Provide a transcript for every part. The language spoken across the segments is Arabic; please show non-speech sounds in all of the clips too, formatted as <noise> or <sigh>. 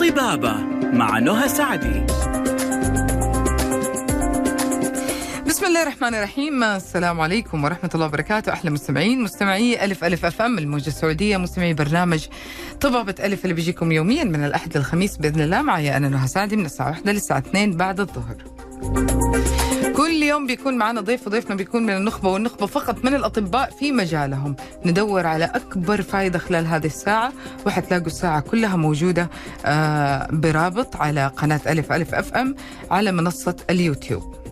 طبابة مع نهى سعدي. الله الرحمن الرحيم. السلام عليكم ورحمة الله وبركاته. أحلى مستمعين مستمعي ألف ألف أف أم الموجة السعودية مستمعي برنامج طبابة ألف اللي بيجيكم يوميا من الأحد للخميس بإذن الله. معي أنا نهى سعدي من الساعة 1 للساعة 2 بعد الظهر. كل يوم بيكون معنا ضيف وضيفنا بيكون من النخبة والنخبة فقط من الأطباء في مجالهم. ندور على أكبر فائدة خلال هذه الساعة. وحتلاقوا الساعة كلها موجودة آه، برابط على قناة ألف ألف FM على منصة اليوتيوب.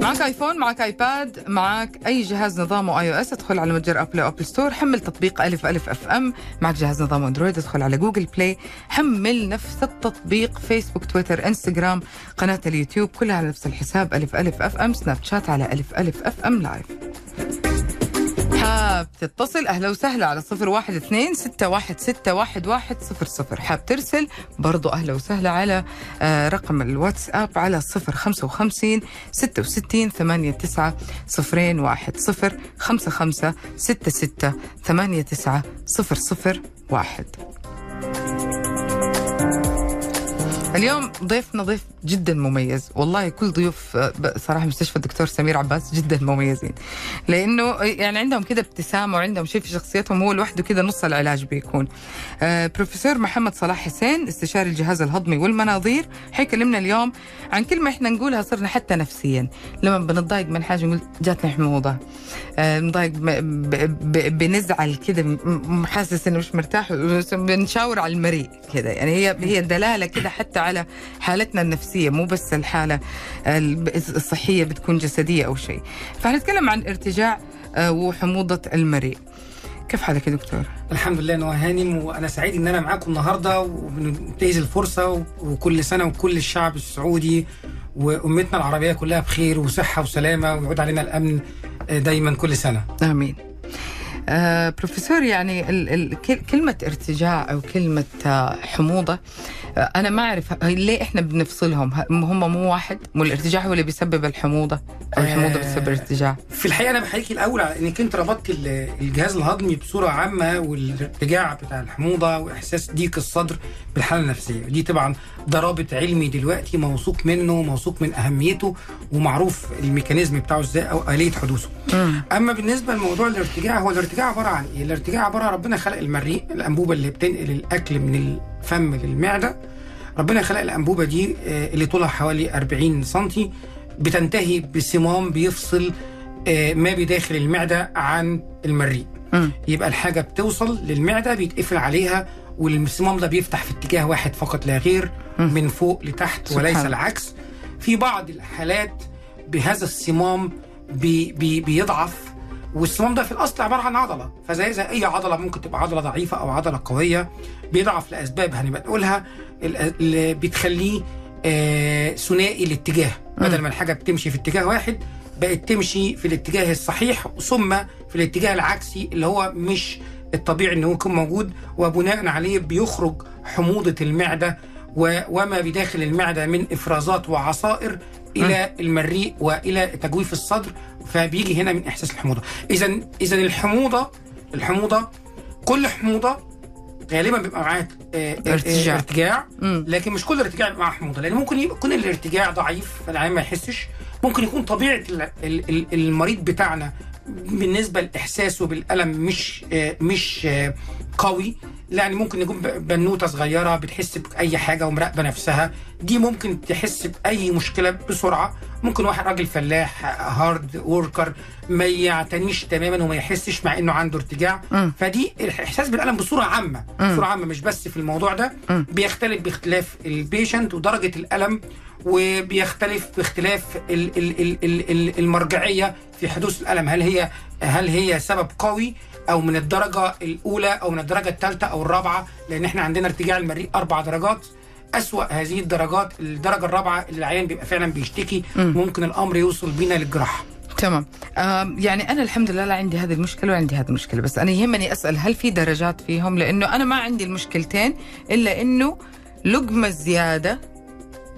معك ايفون معك ايباد معك أي جهاز نظامه iOS ادخل على متجر Apple أو Apple Store حمل تطبيق ألف ألف اف ام معك جهاز نظام أندرويد ادخل على Google Play حمل نفس التطبيق فيسبوك تويتر انستغرام قناة اليوتيوب كلها على نفس الحساب ألف ألف FM سناب شات على ألف ألف FM live حاب تتصل أهلا وسهلا على صفر واحد اثنين ستة واحد ستة واحد واحد صفر صفر. حاب ترسل؟ برضو أهلا وسهلا على آه، رقم الواتساب على صفر خمسة وخمسين ستة وستين ثمانية تسعة صفرين واحد صفر خمسة خمسة ستة ستة ثمانية تسعة صفر صفر واحد. اليوم ضيفنا ضيف جدا مميز. والله كل ضيوف آه، صراحة مستشفى الدكتور سمير عباس جدا مميزين. لأنه يعني عندهم كده ابتسامة وعندهم شيء في شخصيتهم هو لوحده كده نص العلاج بيكون. آه، بروفيسور محمد صلاح حسين استشاري الجهاز الهضمي والمناظير حيكلمنا اليوم عن كلمه إحنا نقولها صرنا حتى نفسيا. لما بنتضايق من حاجة نقول جاتني حموضة. آه، نضايق بنزعل كده حاسس إنه مش مرتاح بنشاور على المريء كده يعني هي هي دلالة كده حتى على حالتنا النفسية مو بس الحالة ال- الصحية بتكون جسدية أو شيء فهنتكلم عن ارتجاع آه، وحموضة المريء كيف حالك يا دكتور؟ الحمد لله نوى هانم وأنا سعيد إن أنا معاكم النهارده وبننتهز الفرصة وكل سنة وكل الشعب السعودي وأمتنا العربية كلها بخير وصحة وسلامة ويعود علينا الأمن آه، دايما كل سنة آمين. آه بروفيسور يعني ال ال كل- كلمة ارتجاع أو كلمة آه حموضة أنا ما أعرف ه- ليه إحنا بنفصلهم هم مو واحد مو الارتجاع هو اللي بيسبب الحموضة أو الحموضة آه. بتسبب الارتجاع في الحقيقة أنا بحييك الأول على إنك أنت ربطت ال- الجهاز الهضمي بصورة عامة والارتجاع بتاع الحموضة وإحساس ضيق الصدر بالحالة النفسية دي طبعا ده رابط علمي دلوقتي موثوق منه موثوق من أهميته ومعروف الميكانيزم بتاعه إزاي أو آلية حدوثه. أما بالنسبة لموضوع الارتجاع هو الارتجاع عبارة عن إيه؟ الارتجاع عبارة ربنا خلق المريء الأنبوبة اللي بتنقل الأكل من الفم للمعدة ربنا خلق الأنبوبة دي آه، اللي طولها حوالي 40 سم بتنتهي بصمام بيفصل آه، ما بداخل المعدة عن المريء. يبقى الحاجة بتوصل للمعدة بيتقفل عليها والصمام ده بيفتح في اتجاه واحد فقط لا غير. من فوق لتحت وليس. العكس في بعض الحالات بهذا الصمام بي بي بيضعف والصمام ده في الأصل عبارة عن عضلة. فزي زي أي عضلة ممكن تبقى عضلة ضعيفة أو عضلة قوية بيضعف لأسباب هنبقى نقولها ال- اللي بتخليه آه ثنائي الاتجاه. بدل ما الحاجة بتمشي في اتجاه واحد بقت تمشي في الاتجاه الصحيح ثم في الاتجاه العكسي اللي هو مش الطبيعي إنه يكون موجود وبناء عليه بيخرج حموضة المعدة وما بداخل المعدة من إفرازات وعصائر إلى المريء وإلى تجويف الصدر فبيجي هنا من إحساس الحموضة. اذا اذا الحموضة الحموضة كل حموضة غالبا بيبقى معاها آه، آه، ارتجاع. آه، ارتجاع. مم. لكن مش كل ارتجاع بيبقى معاه حموضة لأن ممكن يكون الارتجاع ضعيف فالعيان ما يحسش. ممكن يكون طبيعة ال- ال- ال- المريض بتاعنا بالنسبة لإحساسه بالألم مش مش قوي. يعني ممكن يكون بنوتة صغيرة بتحس بأي حاجة ومراقبة نفسها دي ممكن تحس بأي مشكلة بسرعة ممكن واحد راجل فلاح hard worker ما يعتنيش تماما وما يحسش مع إنه عنده ارتجاع مم. فدي الاحساس بالألم بصورة عامة مم. بصورة عامة مش بس في الموضوع ده مم. بيختلف باختلاف ال patient ودرجة الألم وبيختلف باختلاف ال- ال- ال- ال- ال- المرجعية في حدوث الألم. هل هي هل هي سبب قوي أو من الدرجة الأولى أو من الدرجة الثالثه أو الرابعة؟ لأن إحنا عندنا ارتجاع المريء أربع درجات. أسوأ هذه الدرجات الدرجة الرابعة اللي العيان بيبقى فعلا بيشتكي مم. ممكن الأمر يوصل بينا للجراحة. تمام. آم، يعني أنا الحمد لله لا عندي هذه المشكلة ولا عندي هذه المشكلة بس أنا يهمني أسأل هل في درجات فيهم؟ لأنه أنا ما عندي المشكلتين إلا إنه لقمة زيادة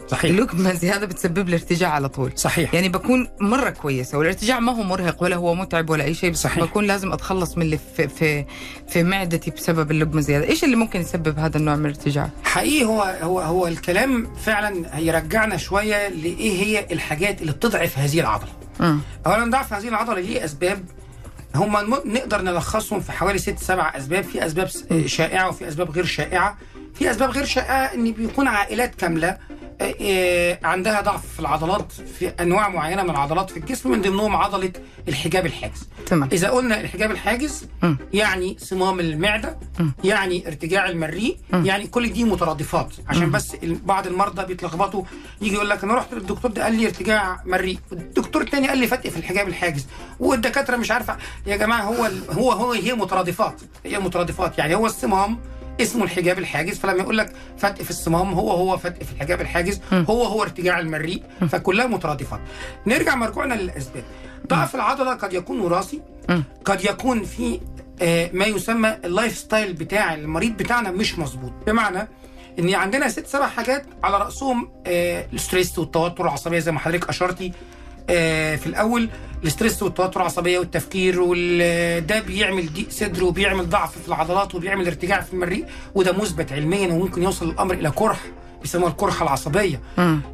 صحيح. اللقمه زياده بتسبب لي ارتجاع على طول. صحيح. يعني بكون مرة كويسة والارتجاع ما هو مرهق ولا هو متعب ولا أي شيء بس صحيح. بكون لازم أتخلص من اللي في في في معدتي بسبب اللقمه زياده إيش اللي ممكن يسبب هذا النوع من الارتجاع؟ حقيقي هو هو هو الكلام فعلا هيرجعنا شوية لإيه هي الحاجات اللي بتضعف هذه العضلة. مم. اولا ضعف هذه العضلة ليه أسباب؟ هم نقدر نلخصهم في حوالي ست سبع أسباب. في أسباب شائعة وفي أسباب غير شائعة. في أسباب غير شائعة إن بيكون عائلات كاملة آه، آه، عندها ضعف في العضلات في أنواع معينة من العضلات في الجسم من ضمنهم عضلة الحجاب الحاجز. تمام. إذا قلنا الحجاب الحاجز مم. يعني صمام المعدة يعني ارتجاع المريء يعني كل دي مترادفات. عشان بس ال- بعض المرضى بيتلخبطوا يجي يقول لك أنا رحت للدكتور ده قال لي ارتجاع مريء. الدكتور الثاني قال لي فتق في الحجاب الحاجز. والدكاترة مش عارفة يا جماعة هو هو هو هي مترادفات هي مترادفات يعني هو الصمام اسمه الحجاب الحاجز فلما يقول لك فتق في الصمام هو هو فتق في الحجاب الحاجز هو هو ارتجاع المريء فكلها مترادفات نرجع مرجوعنا للأسباب. ضعف العضلة قد يكون وراثي قد يكون في آه، ما يسمى ال lifestyle بتاع المريض بتاعنا مش مظبوط. بمعنى إن عندنا ست سبع حاجات على رأسهم آه، ال stress والتوتر العصبية زي ما حضرتك أشرتي في الأول ال stress والتوتر العصبية والتفكير وده بيعمل ضيق صدر وبيعمل ضعف في العضلات وبيعمل ارتجاع في المريء وده مثبت علميا وممكن يوصل الأمر إلى قرح بيسموها القرحه العصبية.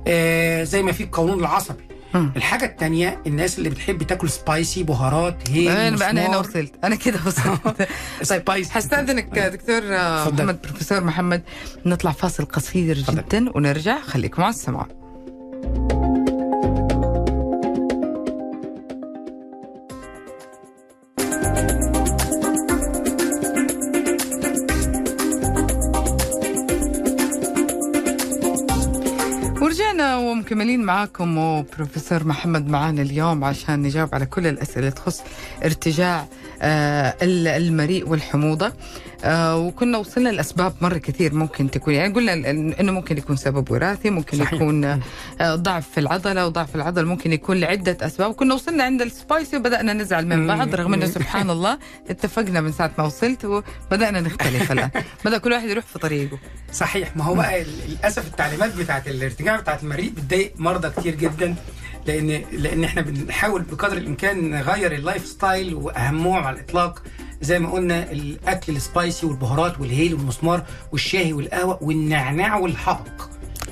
آه زي ما في القولون العصبي. الحاجة التانية الناس اللي بتحب تاكل spicy بهارات هيل أنا هنا. وصلت. أنا كده وصلت. <laughs> طيب. حستاذنك دكتور آه،. محمد بروفيسور محمد. نطلع فاصل قصير. جدا ونرجع. خليكم على السماع. ورجعنا ومكملين معاكم وبروفيسور محمد معانا اليوم عشان نجاوب على كل الأسئلة تخص ارتجاع آه، ال- المريء والحموضة. آه، وكنا وصلنا لأسباب مرة كثير ممكن تكون. يعني قلنا إنه ممكن يكون سبب وراثي ممكن صحيح. يكون آه، ضعف في العضلة وضعف العضل ممكن يكون لعدة أسباب. كنا وصلنا عند السبايسي وبدأنا نزعل من بعض رغم إنه سبحان الله <laughs> اتفقنا من ساعة ما وصلت وبدأنا نختلف الآن. بدأ كل واحد يروح في طريقه. صحيح. ما هو بقى للأسف التعليمات بتاعت الارتجاع بتاعت المريء بتضايق مرضى كتير جدا لأن لأن إحنا بنحاول بقدر الإمكان نغير ال lifestyle واهمهم على الإطلاق. زي ما قلنا الأكل ال spicy والبهارات والهيل والمسمار والشاي والقهوة والنعناع والحبق.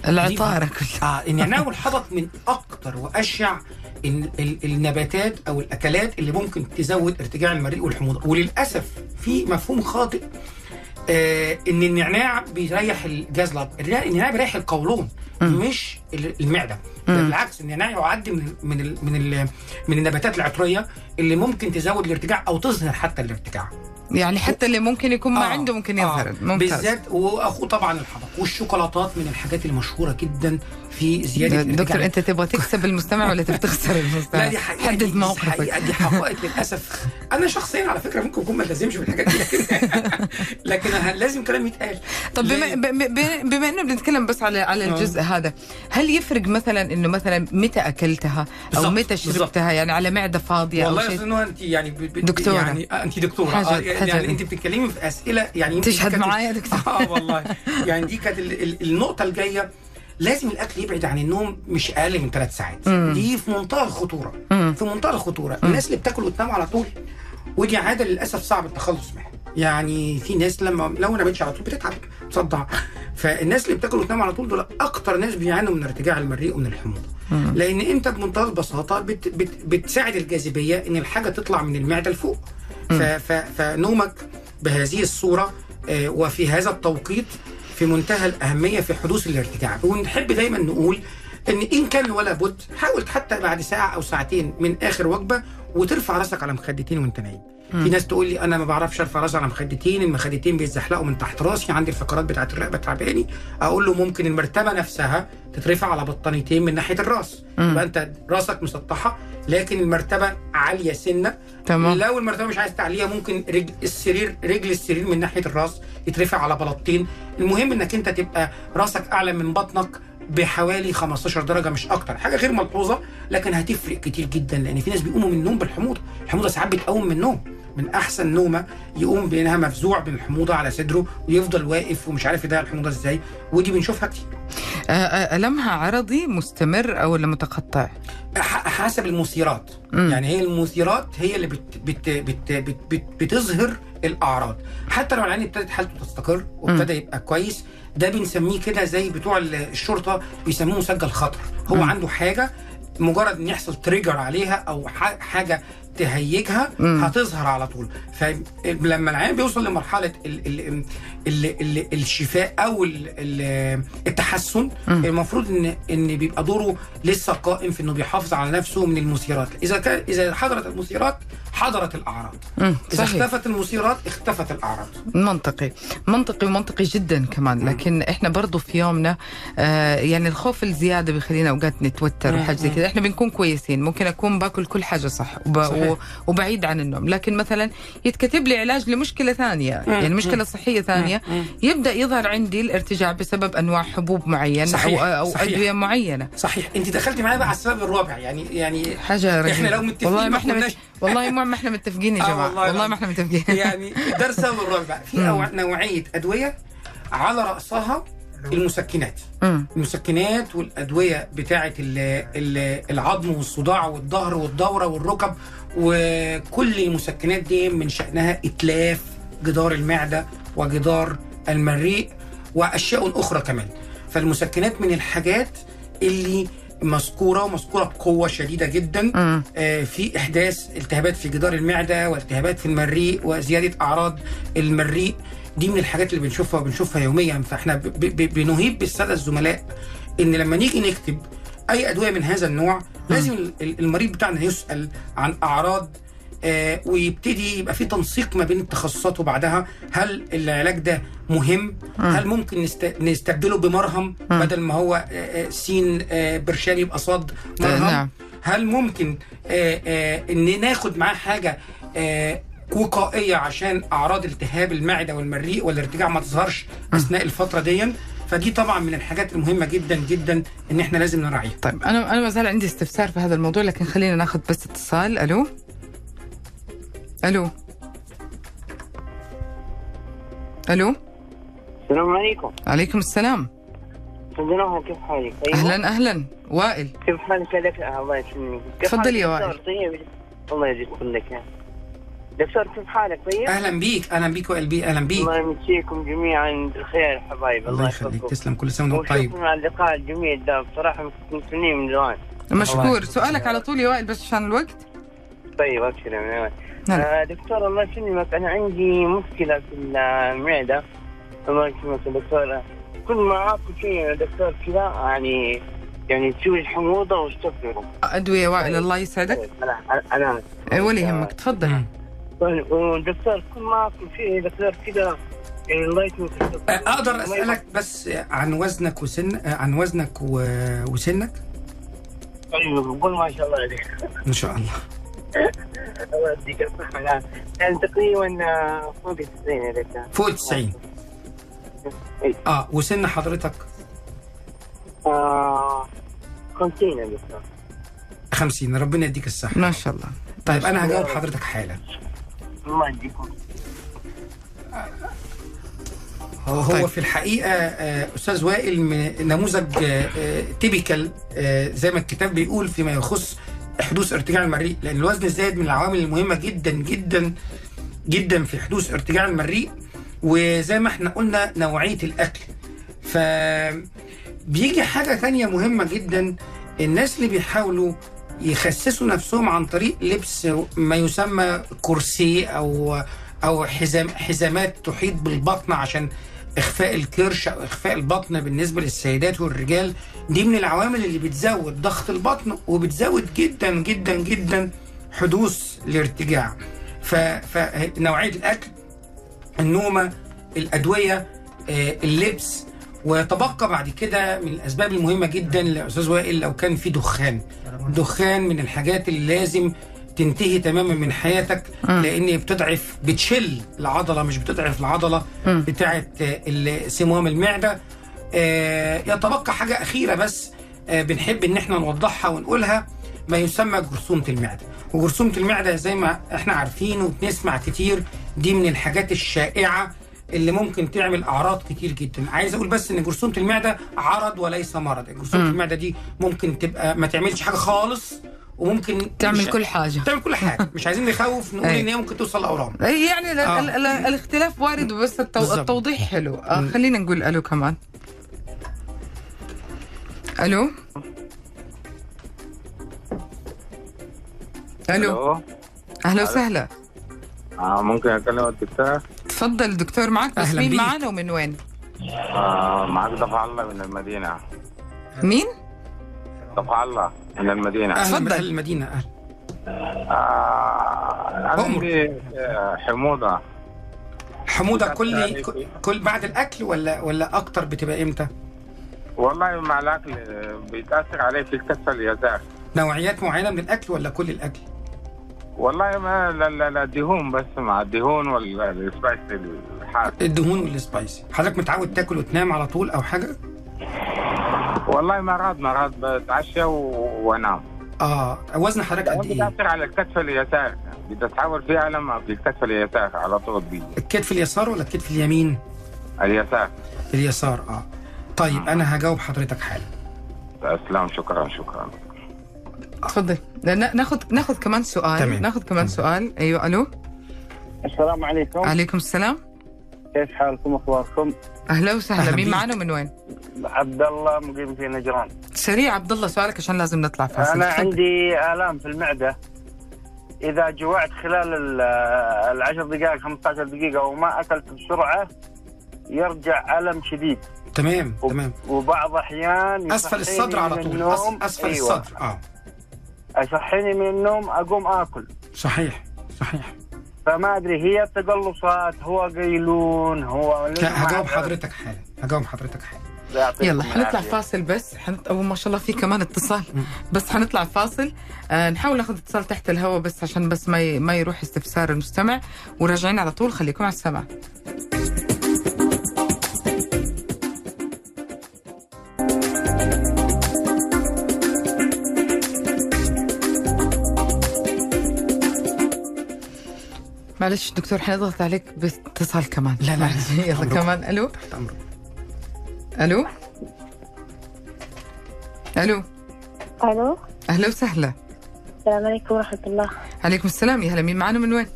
العطارة دي- كلها. آه النعناع والحبق من أكتر وأشهر ال- ال- النباتات أو الأكلات اللي ممكن تزود ارتجاع المريء والحموضة. وللأسف في مفهوم خاطئ. آه إن النعناع بيريح الجهاز الهضمي. النعناع- بيريح القولون مش ال- المعدة. بالعكس النعناع يعد من ال من ال من ال من النباتات العطرية اللي ممكن تزود الارتجاع أو تظهر حتى الارتجاع. يعني حتى اللي ممكن يكون ما آه، عنده ممكن آه، يظهر. ممتاز. بالذات وأخوه طبعا الحبق والشوكولاتات من الحاجات المشهورة جدا في زيادة دكتور. أنت تبغى تكسب المستمع ولا تبغى تخسر المستمع؟ لا دي حقيقة حدد موقفك حقيقة دي حقائق للأسف أنا شخصيا على فكرة ممكن أكون ما التزمش بالحاجات دي <laughs> لكن لكن لازم كلام يتقال طب بما, بما انه بنتكلم بس على على الجزء هذا هل يفرق مثلا إنه مثلا متى أكلتها أو متى. شربتها يعني على معدة فاضية أو والله يا شيء نهى أنت يعني. دكتورة. يعني آه أنت دكتورة حاجة- آه يعني, حاجة. يعني أنت بتتكلمي في أسئلة يعني تشهد معايا يا دكتور. آه والله يعني دي كانت ال... ال... النقطة الجاية لازم الأكل يبعد عن النوم مش أقل من ثلاث ساعات. دي في منتهى الخطورة. في منتهى الخطورة. الناس اللي بتاكل وتنام على طول ودي عادة للأسف صعب التخلص منها. يعني في ناس لما لو ما نامتش على طول بتتعب بتصدع. <laughs> فالناس اللي بتاكل وتنام على طول دول أكتر ناس بيعانوا من ارتجاع المريء ومن الحموضة. لأن أنت بمنتهى البساطة بت بت بتساعد الجاذبية إن الحاجة تطلع من المعدة لفوق. فنومك بهذه الصورة آه، وفي هذا التوقيت في منتهى الأهمية في حدوث الارتجاع. ونحب دايما نقول إن إن كان ولا بد حاول حتى بعد ساعة أو ساعتين من آخر وجبة وترفع راسك على مخدتين وأنت نايم. في ناس تقول لي أنا ما بعرفش أرفع راسي على مخدتين المخدتين بيتزحلقوا من تحت راسي عندي الفقرات بتاعت الرقبة تعباني. أقول له ممكن المرتبة نفسها تترفع على بطانيتين من ناحية الراس. يبقى أنت راسك مسطحة لكن المرتبة عالية سنة. تمام. لو المرتبة مش عايز تعليها ممكن رجل السرير رجل السرير من ناحية الراس يترفع على بلاطتين. المهم إنك أنت تبقى راسك أعلى من بطنك بحوالي 15 درجة مش أكتر. حاجة غير ملحوظة لكن هتفرق كتير جدا لأن في ناس بيقوموا من النوم بالحموضة. الحموضة ساعات بتقوم من النوم. من أحسن نومة يقوم بانها مفزوع بالحموضة على صدره ويفضل واقف ومش عارف يضيع الحموضة إزاي. ودي بنشوفها كتير. آه، آه، ألمها عرضي مستمر أو ولا متقطع؟ حسب المثيرات. يعني هي المثيرات هي اللي بت بت بت بت بت بتظهر الأعراض. حتى لو العين ابتدت حالته تستقر وابتدى يبقى كويس ده بنسميه كده زي بتوع ال- الشرطة بيسموه مسجل خطر. هو مم. عنده حاجة مجرد إن يحصل تريجر عليها أو حاجة تهيجها مم. هتظهر على طول. فلما العيان بيوصل لمرحلة ال ال ال ال الشفاء أو ال ال التحسن مم. المفروض ان إن بيبقى دوره لسه قائم في إنه بيحافظ على نفسه من المثيرات. إذا كان إذا حضرت المثيرات حضرت الأعراض. إذا اختفت المثيرات اختفت الأعراض. منطقي. منطقي ومنطقي جدا كمان. لكن إحنا برضو في يومنا آه يعني الخوف الزيادة بيخلينا أوقات نتوتر. وحاجة زي كذا إحنا بنكون كويسين. ممكن أكون باكل كل حاجة صح وب... و... وبعيد عن النوم لكن مثلا يتكتب لي علاج لمشكلة ثانية. يعني مشكلة صحية ثانية. يبدأ يظهر عندي الارتجاع بسبب أنواع حبوب معين صحيح. أو صحيح. أدوية معينة صحيح أنت دخلتي معايا بقى على السبب الرابع يعني يعني حاجة رهيبة. إحنا لو متفقين والله ما إحنا مت... والله ما إحنا متفقين يا <laughs> آه جماعة والله والله, لا. ما إحنا متفقين يعني ده السبب الرابع في. أو- نوعية أدوية على رأسها المسكنات مم. المسكنات والأدوية بتاعه ال- ال- العظم والصداع والظهر والدورة والركب وكل المسكنات دي من شانها إتلاف جدار المعدة وجدار المريء وأشياء أخرى كمان. فالمسكنات من الحاجات اللي مذكورة ومذكورة بقوة شديدة جدا. آه، في إحداث التهابات في جدار المعدة والتهابات في المريء وزيادة أعراض المريء. دي من الحاجات اللي بنشوفها وبنشوفها يوميا. فإحنا بنهيب بالسادة الزملاء إن لما نيجي نكتب أي أدوية من هذا النوع لازم ال- ال- المريض بتاعنا يسأل عن أعراض آه، ويبتدي يبقى في تنسيق ما بين التخصصات وبعدها. هل العلاج ده مهم؟ هل ممكن نست- نستبدله بمرهم بدل ما هو آه، آه، سين آه، برشام يبقى صاد مرهم؟ نعم. هل ممكن إن ناخد معاه حاجة وقائية عشان أعراض التهاب المعدة والمريء والارتجاع ما تظهرش أثناء الفترة دي فدي طبعا من الحاجات المهمة جدا جدا إن إحنا لازم نراعيها. طيب أنا أنا ما زال عندي استفسار في هذا الموضوع لكن خلينا ناخذ بس اتصال. ألو؟ ألو؟ ألو؟ السلام عليكم. عليكم السلام. كيف حالك؟ أيوة. أهلا أهلا. وائل. كيف حالك؟ يا دكتور الله يسلمك. تفضل يا؟ وائل. طيب الله يجزيك كلك دكتور كيف حالك؟ طيب؟ أهلا بيك أهلا بيك وقلبي أهلا بيك. الله يمسيكم جميعا بالخير حبايب. الله يخليك. تسلم كل سنة وأنت طيب. وشكرا على اللقاء الجميل ده بصراحة مستنيين من زمان. مشكور. سؤالك على طول يا وائل بس عشان الوقت. طيب ابشر يا منال هلا. آه دكتور الله يسلمك. أنا عندي مشكلة في المعدة. الله يسلمك يا دكتور. كل ما اكل شيء يا دكتور كذا يعني يعني تسوي الحموضة واستغفروا أدوية يا وائل الله يسعدك. طيب، أنا أنا إيه، ولا يهمك تفضل. طيب كل ما شيء دكتور كذا يعني الله يسلمك آه، أقدر أسألك بس عن وزنك وسن عن وزنك و- وسنك؟ طيب قول ما شاء الله عليك. إن شاء الله. <laughs> الله يديك الصحة. الآن. يعني تقريبا آه، فوق التسعين يا دكتور فوق ال 90 إيه. آه وسن حضرتك؟ آه، 50 يا دكتور 50 ربنا يديك الصحة. ما شاء الله. طيب أنا هجاوب حضرتك حالا. الله يديكم هو هو طيب. في الحقيقة آه، أستاذ وائل من نموذج تيبيكال زي ما الكتاب بيقول فيما يخص حدوث ارتجاع المريء لأن الوزن الزايد من العوامل المهمة جدا جدا جدا في حدوث ارتجاع المريء وزي ما إحنا قلنا نوعية الأكل ف بيجي حاجة تانية مهمة جدا الناس اللي بيحاولوا يخسسوا نفسهم عن طريق لبس ما يسمى كرسي أو أو حزام حزامات تحيط بالبطن عشان إخفاء الكرش أو إخفاء البطن بالنسبة للسيدات والرجال. دي من العوامل اللي بتزود ضغط البطن وبتزود جدا جدا جدا حدوث الارتجاع. فنوعيه الأكل النومة الأدوية آه، اللبس ويتبقى بعد كده من الأسباب المهمة جدا لأستاذ وائل لو كان في دخان. دخان من الحاجات اللي لازم تنتهي تماما من حياتك لأن بتضعف بتشل العضلة مش بتضعف العضلة. بتاعه سموم المعدة. آه، يتبقى حاجة أخيرة بس آه، بنحب إن إحنا نوضحها ونقولها ما يسمى جرثومة المعدة. وجرثومة المعدة زي ما إحنا عارفين وبنسمع كتير دي من الحاجات الشائعة اللي ممكن تعمل أعراض كتير جدا. عايز أقول بس إن جرثومة المعدة عرض وليس مرض. جرثومة. المعدة دي ممكن تبقى ما تعملش حاجة خالص وممكن تعمل كل حاجة. تعمل كل حاجة. <laughs> مش عايزين نخوف نقول أي. إن هي ممكن توصل لأورام. يعني ال- آه. ال- ال- الاختلاف وارد بس التو... التوضيح حلو. آه. خلينا نقول ألو كمان. ألو؟ ألو. أهلا وسهلا. آه ممكن أكلم الدكتور؟ تفضل دكتور معك بس مين. معنا ومن وين آه معك دفع الله من المدينة مين دفع الله من المدينة أهلا اتفضل. بأهل المدينة أهلا آه أمر. عندي آه، حموضة بتاعت كل عليكي. كل بعد الأكل ولا ولا أكتر بتبقى إمتى والله مع الأكل آه، بيتأثر علي في الكتف اليسار نوعيات معينة من الأكل ولا كل الأكل والله ما لا لا, لا دهون بس مع الدهون والسبايس الحار. الدهون والسبايسي حضرتك متعود تاكل وتنام على طول أو حاجة؟ والله مرات مرات بتعشى و- وانام. آه وزن حضرتك قد إيه؟ بتأثر على الكتف اليسار. بتتحول في ألم في الكتف اليسار على طول بي الكتف اليسار ولا الكتف اليمين؟ اليسار. اليسار آه. طيب أنا هجاوب حضرتك حالا. اسلام شكرا شكرا. تفضل. نا- ناخذ ناخذ كمان سؤال. تمام. ناخذ كمان سؤال. أيوه ألو. السلام عليكم. عليكم السلام. كيف حالكم أخباركم؟ أهلا وسهلا. أهلا مين. معنا ومن وين؟ عبد الله مقيم في نجران. سريع عبد الله سؤالك عشان لازم نطلع فاصل. أنا تفضل. عندي آلام في المعدة. إذا جوعت خلال ال- العشر دقائق 15 دقيقة وما أكلت بسرعة يرجع ألم شديد. تمام تمام. وبعض أحيان أسفل الصدر على من طول. النوم. أسفل أيوة. الصدر. آه. يصحيني من النوم أقوم آكل. صحيح صحيح. فما أدري هي تقلصات هو قيلون هو لا هجاوب حضرتك حالا هجاوب حضرتك حالا. يلا حنطلع. فاصل بس حنط... أو ما شاء الله في كمان اتصال. بس حنطلع فاصل. آه نحاول ناخذ اتصال تحت الهواء بس عشان بس ما ي... ما يروح استفسار المستمع. وراجعين على طول خليكم على السمع معلش دكتور حنضغط عليك باتصال كمان. لا، لا،. <laughs> يلا. كمان. ألو؟ تحت أمرك. ألو؟ ألو؟ ألو؟ أهلا وسهلا. السلام عليكم ورحمة الله. عليكم السلام. يا هلا مين معنا من وين؟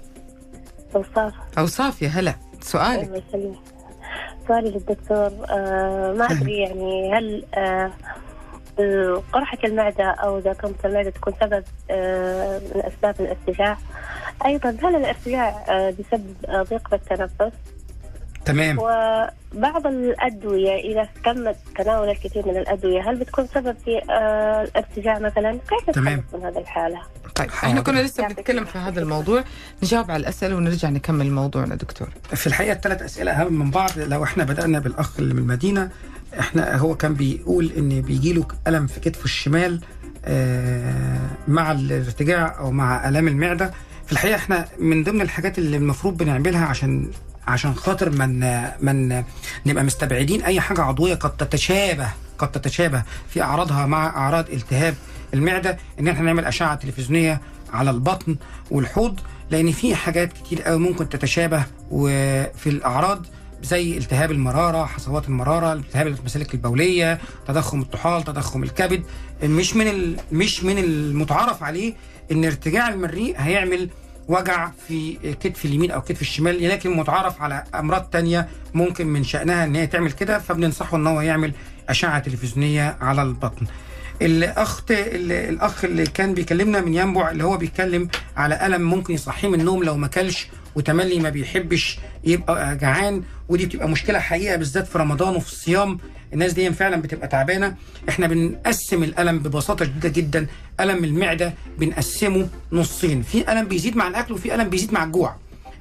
أوصاف. أوصاف يا هلا. سؤالك. الله يسلمك. سؤالي للدكتور آه ما أدري يعني هل آه آه، قرحة المعدة أو إذا كانت المعدة تكون سبب آه من أسباب الارتجاع؟ أيضا هل الارتجاع آه بسبب آه ضيق بالتنفس؟ تمام. وبعض الأدوية إذا تم تناول الكثير من الأدوية هل بتكون سبب في آه الارتجاع مثلا؟ كيف تمام. من هذه الحالة؟ طيب إحنا. كنا لسه بنتكلم في هذا الموضوع. نجاوب على الأسئلة ونرجع نكمل موضوعنا دكتور. في الحقيقة الثلاث أسئلة أهم من بعض. لو إحنا بدأنا بالأخ اللي من المدينة إحنا هو كان بيقول إن بيجي له ألم في كتفه الشمال آه، مع الارتجاع أو مع آلام المعدة. في الحقيقة إحنا من ضمن الحاجات اللي المفروض بنعملها عشان عشان خاطر من من نبقى مستبعدين أي حاجة عضوية قد تتشابه قد تتشابه في أعراضها مع أعراض التهاب المعدة إن إحنا نعمل أشعة تلفزيونية على البطن والحوض لأن في حاجات كتير قوي ممكن تتشابه وفي الأعراض زي التهاب المرارة حصوات المرارة التهاب المسالك البولية تضخم الطحال تضخم الكبد مش من. مش من المتعارف عليه إن ارتجاع المريء هيعمل وجع في كتف اليمين أو كتف الشمال لكن متعارف على أمراض تانية ممكن من شأنها إن هي تعمل كده فبننصحه إن هو يعمل أشعة تلفزيونية على البطن. الاخ الأخ اللي كان بيكلمنا من ينبع اللي هو بيتكلم على ألم ممكن يصحيه من النوم لو ما كلش وتملي ما بيحبش يبقى جعان ودي بتبقى مشكلة حقيقه بالذات في رمضان وفي الصيام. الناس دي فعلا بتبقى تعبانة. إحنا بنقسم الألم ببساطة شديده جدا. ألم المعدة بنقسمه نصين. في ألم بيزيد مع الأكل وفي ألم بيزيد مع الجوع.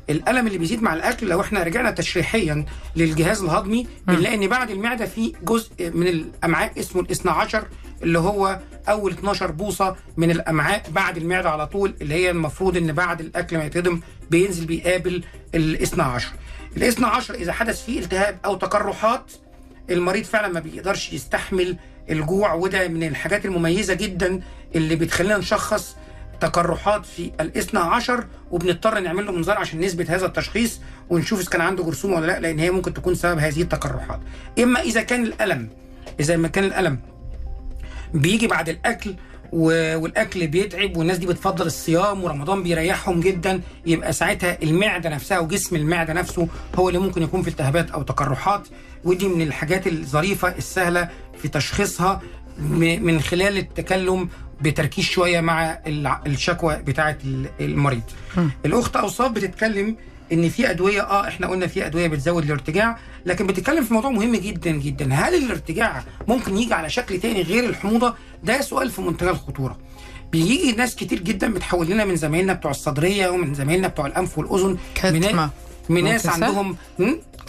الألم اللي بيزيد مع الأكل لو إحنا رجعنا تشريحيا للجهاز الهضمي بنلاقي إن بعد المعدة في جزء من الأمعاء اسمه الاثنى عشر اللي هو أول 12 بوصة من الأمعاء بعد المعدة على طول اللي هي المفروض إن بعد الأكل ما يتهضم بينزل بيقابل الاثنى عشر. الاثنى عشر إذا حدث فيه التهاب أو تقرحات المريض فعلا ما بيقدرش يستحمل الجوع وده من الحاجات المميزة جدا اللي بتخلينا نشخص تقرحات في الاثنى عشر وبنضطر نعمل له منظار عشان نثبت هذا التشخيص ونشوف إذا كان عنده جرثومة ولا لأ لأن هي ممكن تكون سبب هذه التقرحات إما إذا كان الألم إذا ما كان الألم بيجي بعد الأكل والأكل بيتعب والناس دي بتفضل الصيام ورمضان بيريحهم جدا يبقى ساعتها المعدة نفسها وجسم المعدة نفسه هو اللي ممكن يكون في التهابات أو تقرحات ودي من الحاجات الظريفة السهلة في تشخيصها. من خلال التكلم بتركيز شوية مع الشكوى بتاعه ال- المريض. الأخت أوصاف بتتكلم إن في أدوية آه إحنا قلنا في أدوية بتزود الارتجاع لكن بتتكلم في موضوع مهم جدا جدا هل الارتجاع ممكن يجي على شكل تاني غير الحموضة ده سؤال في منتهى الخطورة بيجي ناس كتير جدا بتحول لنا من زمايلنا بتوع الصدرية ومن زمايلنا بتوع الأنف والأذن من, كتمة. من ناس ممكن صح؟ عندهم?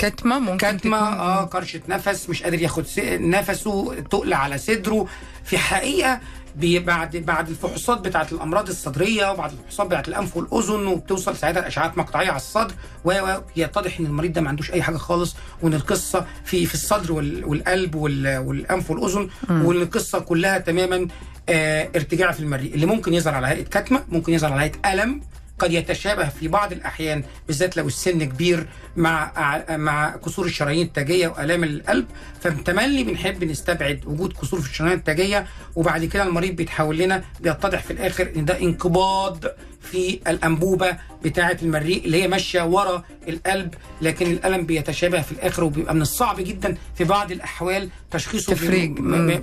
كتمة ممكن كتمة آه كرشه نفس مش قادر ياخد نفسه تقل على صدره. في حقيقة بعد بعد الفحوصات بتاعت الأمراض الصدرية وبعد الفحوصات بتاعت الأنف والأذن وبتوصل ساعتها اشعاعات مقطعية على الصدر ويتضح إن المريض ده ما عندوش أي حاجة خالص وإن القصة في في الصدر وال- والقلب وال- والأنف والأذن وإن القصة كلها تماما آه ارتجاع في المريء اللي ممكن يظهر على هيئة كتمة ممكن يظهر على هيئة ألم قد يتشابه في بعض الأحيان بالذات لو السن كبير مع مع كسور الشرايين التاجية وآلام القلب. فبتملي بنحب نستبعد وجود كسور في الشرايين التاجية وبعد كده المريض بيتحول لنا بيتضح في الآخر إن ده انقباض في الأنبوبة بتاعة المريء اللي هي ماشية ورا القلب لكن الألم بيتشابه في الآخر وبيبقى من الصعب جدا في بعض الأحوال تشخيصه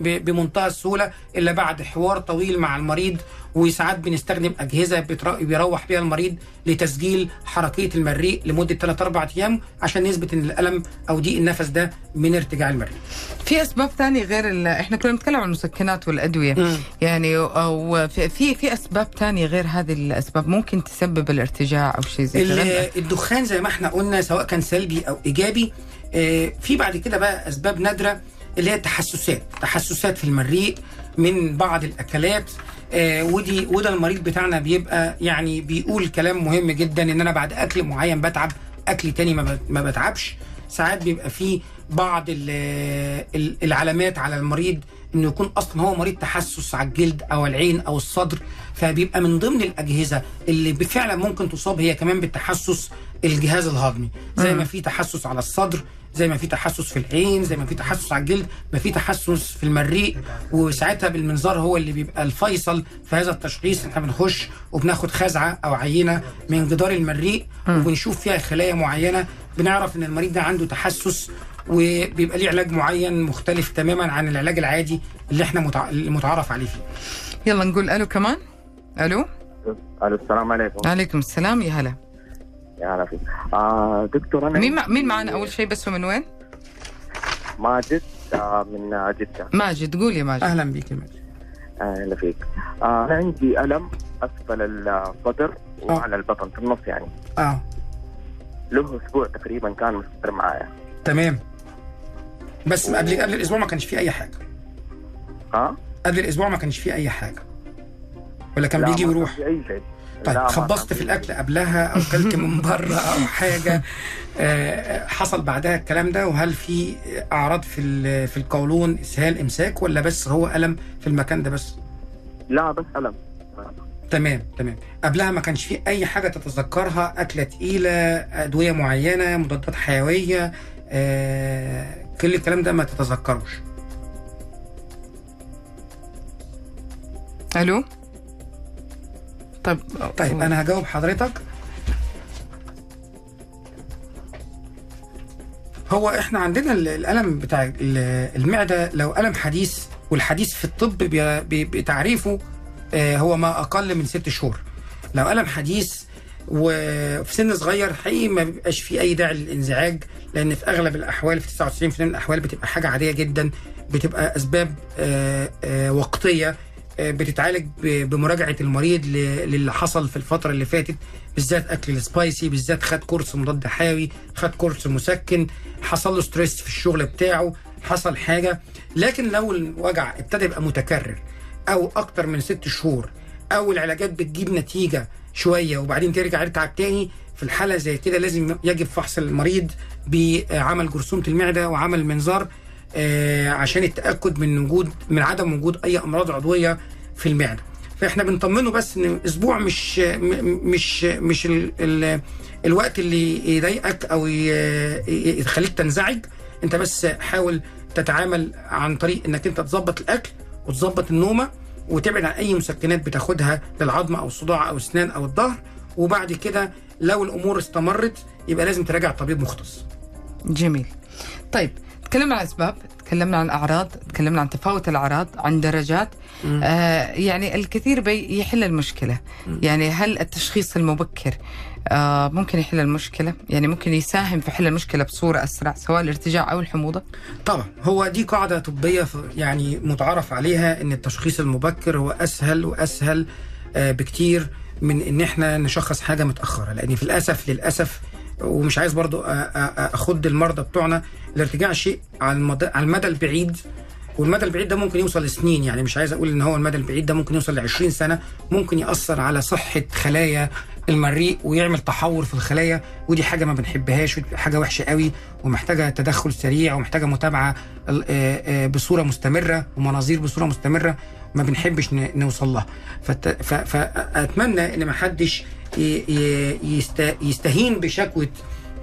ب- بمنتهى السهولة إلا بعد حوار طويل مع المريض وساعات بنستخدم أجهزة بيروح بيها المريض لتسجيل حركية المريء لمدة 3 4 أيام عشان نثبت إن الألم أو ضيق النفس ده من ارتجاع المريء. في أسباب ثانية غير ال... إحنا كنا بنتكلم عن المسكنات والأدوية مم. يعني أو في في, في أسباب ثانية غير هذه الاسباب ممكن تسبب الارتجاع أو شيء زي ال- الدخان زي ما إحنا قلنا سواء كان سلبي أو إيجابي آه، في بعد كده بقى أسباب نادرة اللي هي التحسسات. تحسسات في المريء من بعض الأكلات آه، ودي وده المريض بتاعنا بيبقى يعني بيقول كلام مهم جدا إن أنا بعد أكل معين بتعب أكل تاني ما بت- ما بتعبش. ساعات بيبقى فيه بعض ال- ال- العلامات على المريض إنه يكون أصلا هو مريض تحسس على الجلد أو العين أو الصدر فبيبقى من ضمن الأجهزة اللي فعلا ممكن تصاب هي كمان بالتحسس الجهاز الهضمي. زي ما في تحسس على الصدر زي ما في تحسس في العين زي ما في تحسس على الجلد ما في تحسس في المريء وساعتها بالمنظار هو اللي بيبقى الفيصل في هذا التشخيص. إحنا بنخش وبناخد خزعة أو عينة من جدار المريء وبنشوف فيها خلايا معينة بنعرف إن المريض ده عنده تحسس وبيبقى ليه علاج معين مختلف تماما عن العلاج العادي اللي إحنا متع... المتعارف عليه فيه. يلا نقول ألو كمان. ألو؟ ألو السلام عليكم. عليكم السلام يا هلا. يا هلا فيك. آه دكتور أنا مين مع... مين معنا أول شيء بس ومن وين؟ ماجد آه من آه، جدة. ماجد قول يا ماجد. أهلا بيك يا ماجد. آه، أهلا فيك. آه أنا عندي ألم أسفل الصدر وعلى البطن في النص يعني. آه. له أسبوع تقريبا كان مستمر معايا. تمام. بس قبل قبل الأسبوع ما كانش فيه أي حاجة. ها؟ قبل الأسبوع ما كانش فيه أي حاجة. ولا كان بيجي ويروح أي شيء. طيب خبصت في الأكل قبلها أو كلت من <laughs> بره أو حاجة آه، حصل بعدها الكلام ده؟ وهل في أعراض في في القولون اسهال إمساك ولا بس هو ألم في المكان ده بس؟ لا بس ألم. تمام تمام. قبلها ما كانش في أي حاجة تتذكرها؟ أكلة تقيلة أدوية معينة مضادات حيوية آه، كل الكلام ده ما تتذكروش. ألو؟ طيب طيب أنا هجاوب حضرتك. هو إحنا عندنا ال- الألم بتاع ال- المعدة لو ألم حديث والحديث في الطب بتعريفه آه، هو ما أقل من ست شهور. لو ألم حديث وفي سن صغير حقيقي ما بيبقاش فيه أي داعي للإنزعاج لأن في أغلب الأحوال في 99% من الأحوال بتبقى حاجة عادية جدا بتبقى أسباب آه، آه، وقتية آه، بتتعالج بمراجعة المريض للي حصل في الفترة اللي فاتت بالذات أكل ال spicy بالذات خد course مضاد حيوي خد course مسكن حصل له stress في الشغل بتاعه حصل حاجة. لكن لو الوجع ابتدى يبقى متكرر أو أكتر من ست شهور أو العلاجات بتجيب نتيجة شوية وبعدين ترجع يتعب تاني في الحالة زي كده لازم يجب فحص المريض بعمل جرثومة المعدة وعمل منظار آه، عشان التأكد من وجود من عدم وجود أي أمراض عضوية في المعدة. فإحنا بنطمنه بس إن أسبوع مش مش مش ال ال الوقت اللي يضايقك أو يخليك تنزعج. أنت بس حاول تتعامل عن طريق إنك أنت تظبط الأكل وتظبط النومة وتبعد عن أي مسكنات بتاخدها للعظم أو الصداع أو الاسنان أو الظهر. وبعد كده لو الأمور استمرت يبقى لازم تراجع طبيب مختص. جميل. طيب تكلمنا عن اسباب تكلمنا عن اعراض تكلمنا عن تفاوت الأعراض عن درجات. آه يعني الكثير بي يحل المشكلة. يعني هل التشخيص المبكر ممكن يحل المشكلة. يعني ممكن يساهم في حل المشكلة بصورة أسرع سواء الارتجاع أو الحموضة. طبعا هو دي قاعدة طبية ف- يعني متعارف عليها إن التشخيص المبكر هو أسهل وأسهل آه، بكتير من إن إحنا نشخص حاجة متأخرة. لأن في الأسف للأسف ومش عايز برضو أخد المرضى بتوعنا الارتجاع شيء على المدى البعيد. والمدى البعيد ده ممكن يوصل لسنين. يعني مش عايز أقول إن هو المدى البعيد ده ممكن يوصل ل 20 سنة ممكن يأثر على صحة خلايا المريء ويعمل تحور في الخلايا ودي حاجة ما بنحبهاش حاجة وحشة قوي ومحتاجة تدخل سريع ومحتاجة متابعة ال- آه، آه، بصورة مستمرة ومناظير بصورة مستمرة ما بنحبش نوصل لها. فأتمنى إن ما حدش يستهين بشكوى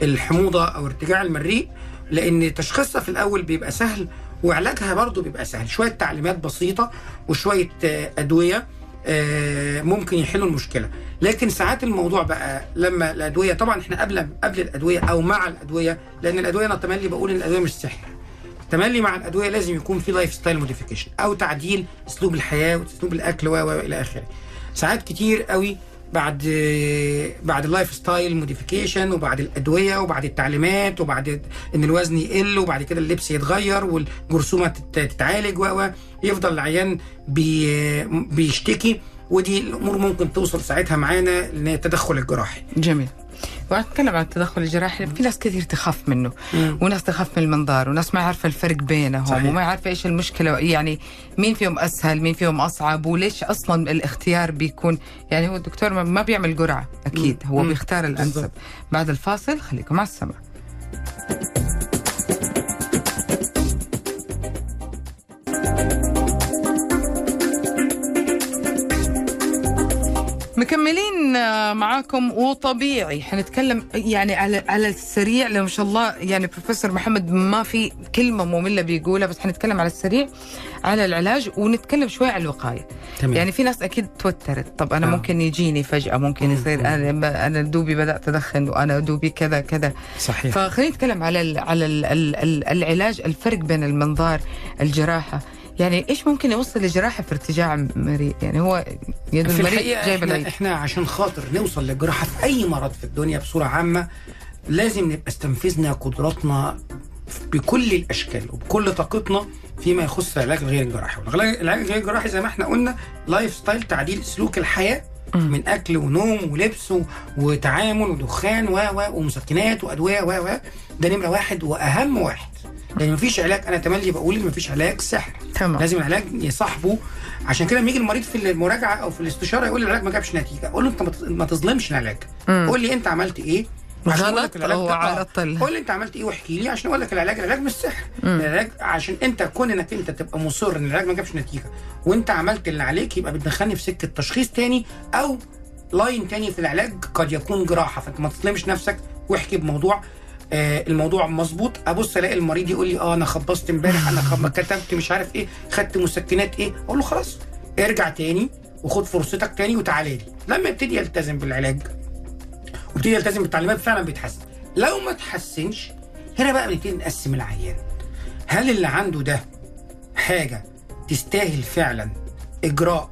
الحموضة أو ارتجاع المريء لأن تشخيصها في الأول بيبقى سهل وعلاجها برضه بيبقى سهل. شوية تعليمات بسيطة وشوية آه، أدوية آه، ممكن يحلوا المشكلة. لكن ساعات الموضوع بقى لما الأدوية طبعا إحنا قبل قبل الأدوية أو مع الأدوية لأن الأدوية أنا تملي بقول إن الأدوية مش سحر تملي مع الأدوية لازم يكون في lifestyle modification أو تعديل أسلوب الحياة وأسلوب الأكل و إلى آخره. ساعات كتير قوي بعد بعد ال lifestyle modification وبعد الأدوية وبعد التعليمات وبعد إن الوزن يقل وبعد كده اللبس يتغير والجرثومة تت- تتعالج و يفضل العيان بي بيشتكي ودي الأمور ممكن توصل ساعتها معانا للتدخل الجراحي. جميل. وأتكلم عن التدخل الجراحي في ناس كثير تخاف منه وناس تخاف من المنظار وناس ما عارفه الفرق بينهم صحيح. وما عارفه إيش المشكلة يعني مين فيهم أسهل مين فيهم أصعب وليش أصلا الاختيار بيكون يعني هو الدكتور ما- بيعمل قرعه أكيد هو مم. بيختار الأنسب. بعد الفاصل خليكم على السمع مكملين معاكم وطبيعي. حنتكلم يعني على على السريع لو ما شاء الله يعني بروفيسور محمد ما في كلمة مملة بيقولها بس حنتكلم على السريع على العلاج ونتكلم شوي على الوقاية. تمام. يعني في ناس أكيد توترت. طب أنا آه. ممكن يجيني فجأة ممكن يصير أنا أنا دوبي بدأت أدخن وأنا دوبي كذا كذا. صحيح. فخلينا نتكلم على ال على ال ال ال العلاج الفرق بين المنظار الجراحة. يعني إيش ممكن يوصل لجراحة في ارتجاع مريء يعني هو يد في المريء جايب إحنا, إحنا عشان خاطر نوصل للجراحه في أي مرض في الدنيا بصورة عامة لازم نبقى استنفذنا قدراتنا بكل الأشكال وبكل طاقتنا فيما يخص العلاج الغير الجراحي والعلاج العلاج الغير الجراحي زي ما إحنا قلنا lifestyle تعديل سلوك الحياة من أكل ونوم ولبس وتعامل ودخان و و ومسكنات وأدوية و و ده نمرة واحد وأهم واحد لأن مفيش علاج. أنا تملي بقول إن مفيش علاج سحر تمام. لازم العلاج يصاحبه. عشان كده لما يجي المريض في المراجعة أو في الاستشارة يقول لي العلاج ما جابش نتيجة. أقول له أنت ما تظ- ما تظلمش العلاج. قول لي أنت عملت إيه؟ غلط؟ آه. على. قول لي أنت عملت إيه واحكي لي. عشان أقول لك العلاج العلاج مش سحر. العلاج عشان أنت كون إنك أنت تبقى مصر إن العلاج ما جابش نتيجة وأنت عملت اللي عليك يبقى بتدخلني في سكة تشخيص تاني أو لاين تاني في العلاج قد يكون جراحة. فأنت ما تظلمش نفسك واحكي بموضوع آه الموضوع مظبوط. أبص ألاقي المريض يقول لي آه أنا خبصت امبارح أنا خب... كتبت مش عارف إيه خدت مسكنات إيه. أقول له خلاص ارجع تاني وخد فرصتك تاني وتعالى لي. لما يبتدي يلتزم بالعلاج وابتدي يلتزم بالتعليمات فعلا بيتحسن. لو ما تحسنش هنا بقى بنبتدي نقسم العيان. هل اللي عنده ده حاجة تستاهل فعلا إجراء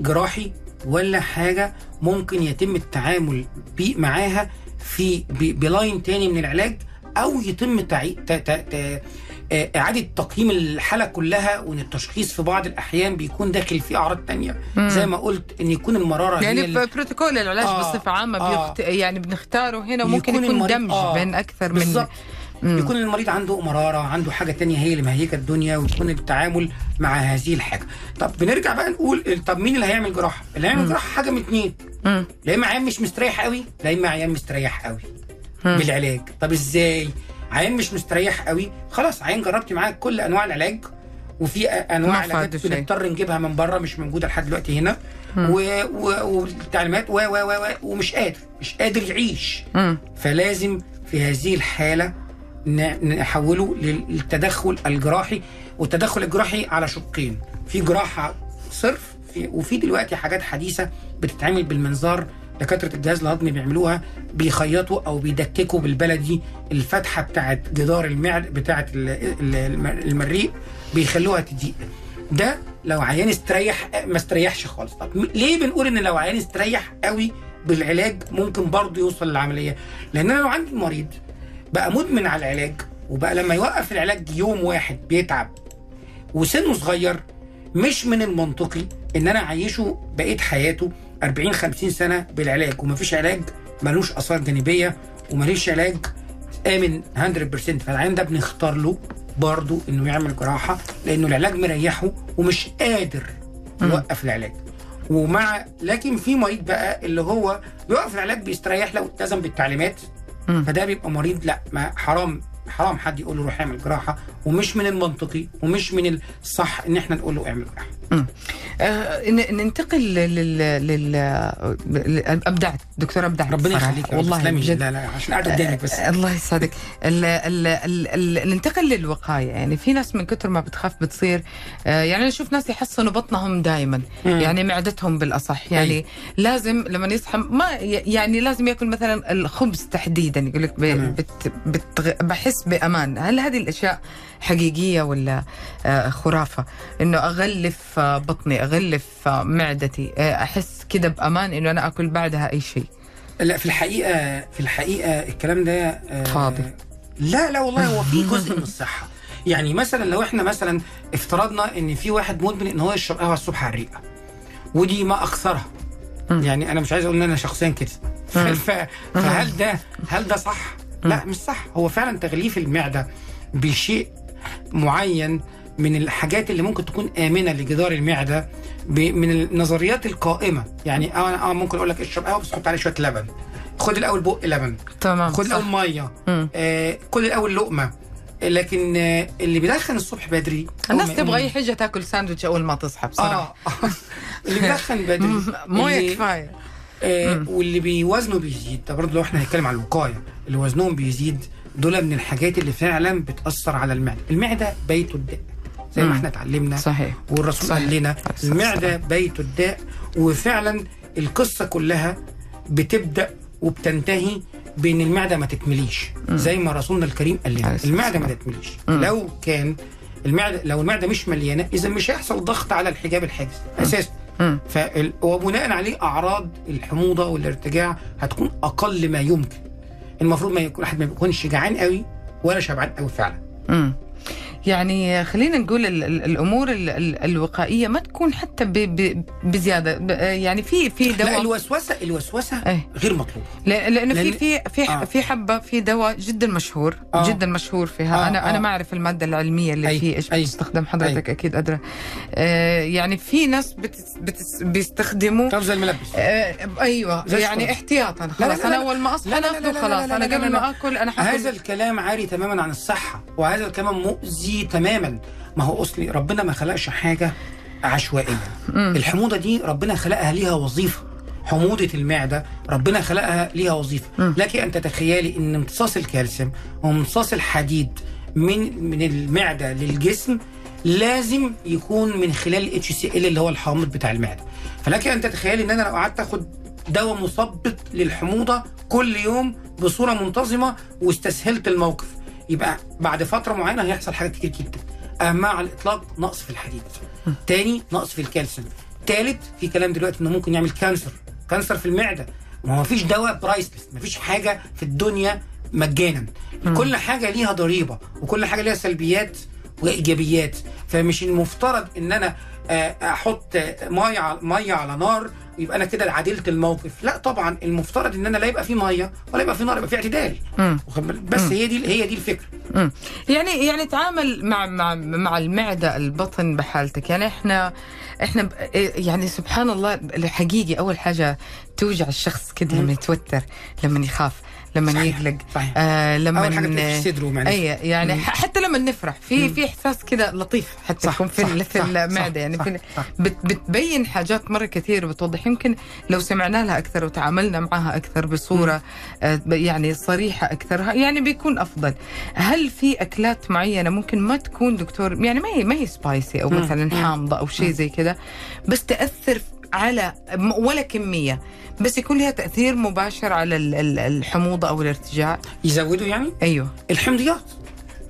جراحي ولا حاجة ممكن يتم التعامل بي معاها في line تاني من العلاج أو يتم تعي... ت... ت... ت... آه، إعادة تقييم الحالة كلها وإن التشخيص في بعض الأحيان بيكون داخل فيه أعراض تانية. زي ما قلت إن يكون المرارة هي يعني اللي- في بروتوكول العلاج آه، بصفة عامة آه. بيخت... يعني بنختاره هنا وممكن يكون, المريض- دمج آه، بين أكثر من بالظبط يكون المريض عنده مرارة عنده حاجة تانية هي اللي مهيجة الدنيا ويكون التعامل مع هذه الحاجة. طب بنرجع بقى نقول طب مين اللي هيعمل جراحة؟ اللي هيعمل جراحة حاجة من اتنين. مم. لا إما عيان مش مستريح قوي لا إما عيان مستريح قوي بالعلاج. طب إزاي؟ عيان مش مستريح قوي خلاص عيان جربتي معاه كل أنواع العلاج وفي أنواع علاجات. بنضطر نجيبها من بره مش موجودة لحد دلوقتي هنا. و- و- والتعليمات و و و و- ومش قادر مش قادر يعيش. مم. فلازم في هذه الحالة نحوله للتدخل الجراحي والتدخل الجراحي على شقين. في جراحة صرف في وفي دلوقتي حاجات حديثة بتتعمل بالمنظار دكاترة الجهاز الهضمي بيعملوها بيخيطوا أو بيدككوا بالبلدي الفتحة بتاعت جدار المعد بتاعت ال- ال- الم- المريء بيخلوها تضيق ده لو عيان استريح ما استريحش خالص. طب ليه بنقول إن لو عيان استريح قوي بالعلاج ممكن برضه يوصل للعملية؟ لأن أنا لو عندي مريض بقى مدمن على العلاج وبقى لما يوقف العلاج يوم واحد بيتعب وسنه صغير مش من المنطقي إن أنا أعيشه بقية حياته 40 50 سنة بالعلاج. ومفيش علاج ملوش آثار جانبية وملوش علاج آمن 100% فالعيان ده بنختار له برضه إنه يعمل جراحة لأنه العلاج مريحه ومش قادر يوقف العلاج. ومع لكن في مريض بقى اللي هو بيوقف العلاج بيستريح لو التزم بالتعليمات. فده بيبقى مريض لا ما حرام. حرام حد يقول له روح اعمل جراحة ومش من المنطقي ومش من الصح إن إحنا نقول له اعمل جراحة آه ننتقل لل لل ابدعت دكتور ابدعت ربنا. يخليك. والله. بجد لا لا عشان قاعد قدامك بس آه، الله يسعدك ال ال ال ال ننتقل للوقاية يعني في ناس من كثر ما بتخاف بتصير آه، يعني أنا أشوف ناس يحصنوا بطنهم دائما. يعني معدتهم بالأصح يعني أي. لازم لما يصحى ما يعني لازم ياكل مثلا الخبز تحديدا يقول لك ب- بحس بأمان. هل هذه الأشياء حقيقية ولا آه، خرافة؟ إنه أغلف آه، بطني أغلف آه، معدتي أحس كده بأمان إنه أنا آكل بعدها أي شيء. لا في الحقيقة في الحقيقة الكلام ده فاضي. لا لا والله هو في جزء من الصحة. يعني مثلا لو إحنا مثلا افترضنا إن في واحد مدمن إن هو يشرب قهوة الصبح على الريقة ودي ما اكثرها يعني أنا مش عايز أقول إن أنا شخصيا كده. <laughs> فهل ده هل ده صح؟ لا مش صح. هو فعلا تغليف المعدة بشيء معين من الحاجات اللي ممكن تكون آمنة لجدار المعدة من النظريات القائمة. يعني أنا آه ممكن أقول لك اشرب قهوة بس حط عليه شوية لبن. خد الأول بق لبن. تمام خد. الأول مية. آه كل الأول لقمة. لكن آه اللي بيدخن الصبح بدري الناس تبغى أي حاجة تاكل ساندويتش أول ما تصحى بصراحه آه. <laughs> اللي بيدخن بدري. <laughs> مويه كفايه آه واللي بيوزنه بيزيد. ده برضه لو إحنا هنتكلم عن الوقاية. اللي وزنهم بيزيد دول من الحاجات اللي فعلا بتأثر على المعدة. المعدة بيت الداء زي ما. إحنا اتعلمنا صحيح. والرسول صحيح. قال لنا المعدة بيت الداء وفعلا القصة كلها بتبدأ وبتنتهي بإن المعدة ما تتمليش زي ما رسولنا الكريم قال لنا المعدة ما تتمليش. لو كان المعدة لو المعدة مش مليانة إذا مش هيحصل ضغط على الحجاب الحاجز أساسا. فال... وبناء عليه أعراض الحموضة والارتجاع هتكون أقل ما يمكن. المفروض ما يكون الواحد ما يكونش جعان قوي ولا شبعان قوي فعلا. يعني خلينا نقول ال- ال- الأمور ال- ال- الوقائية ما تكون حتى بزيادة يعني في في لا دواء الوسوسه الوسوسة إيه. غير مطلوبة لا- لأنه في لأن- في في آه. في حبة في دواء جدا مشهور آه. جدا مشهور فيها آه، أنا أنا آه. ما أعرف المادة العلمية اللي أي، فيه إيش أي. بتستخدم حضرتك أكيد أدرى آه يعني في ناس بتس بتس بيستخدموا طب زي الملبس آه أيوه يعني. احتياطا لا، خلاص لا، أنا لا. أول ما أصحى لا، لا، لا، لا، خلاص لا، لا، أنا لا، قبل لا. ما آكل أنا هذا الكلام عاري تماما عن الصحة وهذا الكلام مؤذي تماما. ما هو أصلي ربنا ما خلقش حاجة عشوائيه الحموضة دي ربنا خلقها ليها وظيفة. حموضة المعدة ربنا خلقها ليها وظيفة. لك أن تتخيلي أن امتصاص الكالسيوم وامتصاص الحديد من من المعدة للجسم لازم يكون من خلال اتش سي ال اللي هو الحامض بتاع المعدة. فلك أن تتخيلي أن أنا لو قعدت أخد دواء مثبط للحموضة كل يوم بصورة منتظمة واستسهلت الموقف. يبقى بعد فترة معينة هيحصل حاجات كتير جدا. أهمها على الإطلاق نقص في الحديد. تاني نقص في الكالسيوم. تالت في كلام دلوقتي إنه ممكن يعمل cancer. cancer في المعدة. ما هو فيش دواء priceless. ما فيش حاجة في الدنيا مجانا. كل حاجة ليها ضريبة. وكل حاجة ليها سلبيات وإيجابيات. فمش المفترض إن أنا آه، أحط مية مية على نار ويبقى أنا كده عدلت الموقف. لا طبعا المفترض إن أنا لا يبقى في مية ولا يبقى في نار يبقى في اعتدال. مم. بس هي دي هي دي الفكرة. مم. يعني يعني تعامل مع مع مع المعدة البطن بحالتك. يعني إحنا إحنا ب- يعني سبحان الله الحقيقي أول حاجة توجع الشخص كده لما يتوتر لما يخاف. لما. يقلق. آه لما أول حاجة صدره معلش اي يعني مم. حتى لما نفرح في في إحساس كده لطيف حتى صح، يكون في صح، ال- في صح، المعده يعني صح، في صح. بت بتبين حاجات مرة كثير بتوضح يمكن لو سمعنا لها أكثر وتعاملنا معها أكثر بصورة آه يعني صريحة أكثر يعني بيكون أفضل هل في أكلات معينة ممكن ما تكون دكتور يعني ما هي ما هي سبايسي أو. مثلا. حامضة أو شيء زي كذا بس تأثر على ولا كمية. بس يكون لها تأثير مباشر على ال- ال- الحموضه أو الارتجاع. يزودوا يعني؟ أيوه. الحمضيات.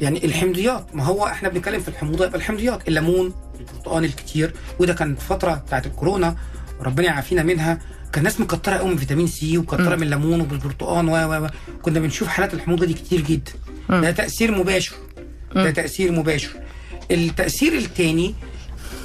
يعني الحمضيات. ما هو إحنا بنتكلم في الحموضة يبقى الحمضيات. الليمون البرتقال الكتير. وده كان فترة بتاعت الكورونا. ربنا يعافينا منها. كان ناس مكترة قوي من فيتامين سي ومكترة من الليمون وبالبرتقال و و و. كنا بنشوف حالات الحموضة دي كتير جدا. ده تأثير مباشر. ده تأثير مباشر. التأثير الثاني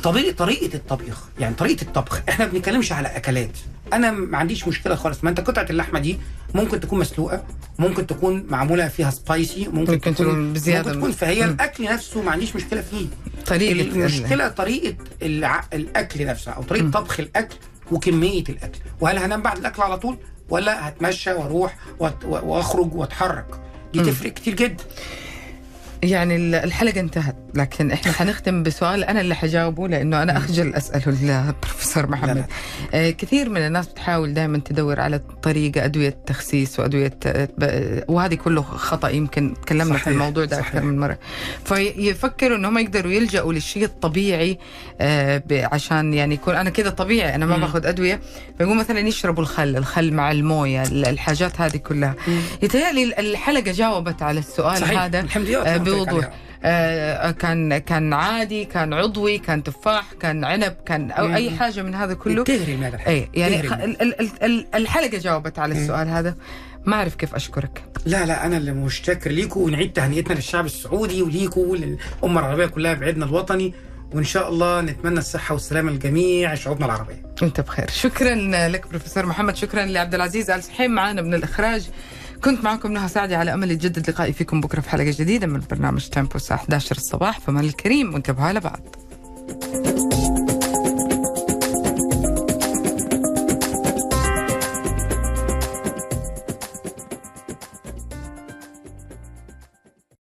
طريقه طريقة الطبيخ. يعني طريقة الطبخ. إحنا ما بنتكلمش على أكلات. أنا ما عنديش مشكلة خالص. ما أنت قطعة اللحمة دي ممكن تكون مسلوقة ممكن تكون معمولة فيها سبايسي ممكن, ممكن تكون بزيادة ممكن تكون فهي مم. الأكل نفسه ما عنديش مشكلة فيه. طريقة المشكلة طريقة الع... الأكل نفسها أو طريقة طبخ الأكل وكمية الأكل. وهل هنام بعد الأكل على طول؟ ولا هتمشى وأروح. وأخرج وأتحرك؟ دي تفرق كتير جدا. يعني ال- الحلقة انتهت. لكن إحنا حنختم بسؤال أنا اللي حجاوبه لأنه أنا أخجل أسأله البروفيسور محمد لا. آه كثير من الناس بتحاول دائما تدور على طريقة أدوية تخسيس وأدوية آه، ب- وهذه كله خطأ يمكن تكلمنا في صحيح، الموضوع ده. أكثر من مرة. فيفكروا إنهم يقدروا يلجأوا للشيء الطبيعي آه عشان يعني يكون أنا كذا طبيعي أنا ما. باخذ أدوية. فيقول مثلا يشربوا الخل الخل مع الموية ال- الحاجات هذه كلها. يتهيألي الحلقة جاوبت على السؤال صحيح هذا. آه، قلت لك بوضوح. عليها. آه، كان كان عادي كان عضوي كان تفاح كان عنب كان أو أي مم. حاجة من هذا كله. تهري. اي يعني الحلقة جاوبت على السؤال هذا. ما أعرف كيف أشكرك. لا لا أنا اللي مشتكر ليكم ونعيد تهنئتنا للشعب السعودي وليكم وللأمة العربية كلها بعيدنا الوطني. وإن شاء الله نتمنى الصحة والسلامة لجميع شعوبنا العربية. أنت بخير. شكرا لك بروفيسور محمد. شكرا لعبد العزيز آل معنا من الإخراج. كنت معكم نهى سعدي على أمل يتجدد لقائي فيكم بكرة في حلقة جديدة من برنامج تيمبو الساعة 11 الصباح. فمن الكريم وانتبهوا لبعض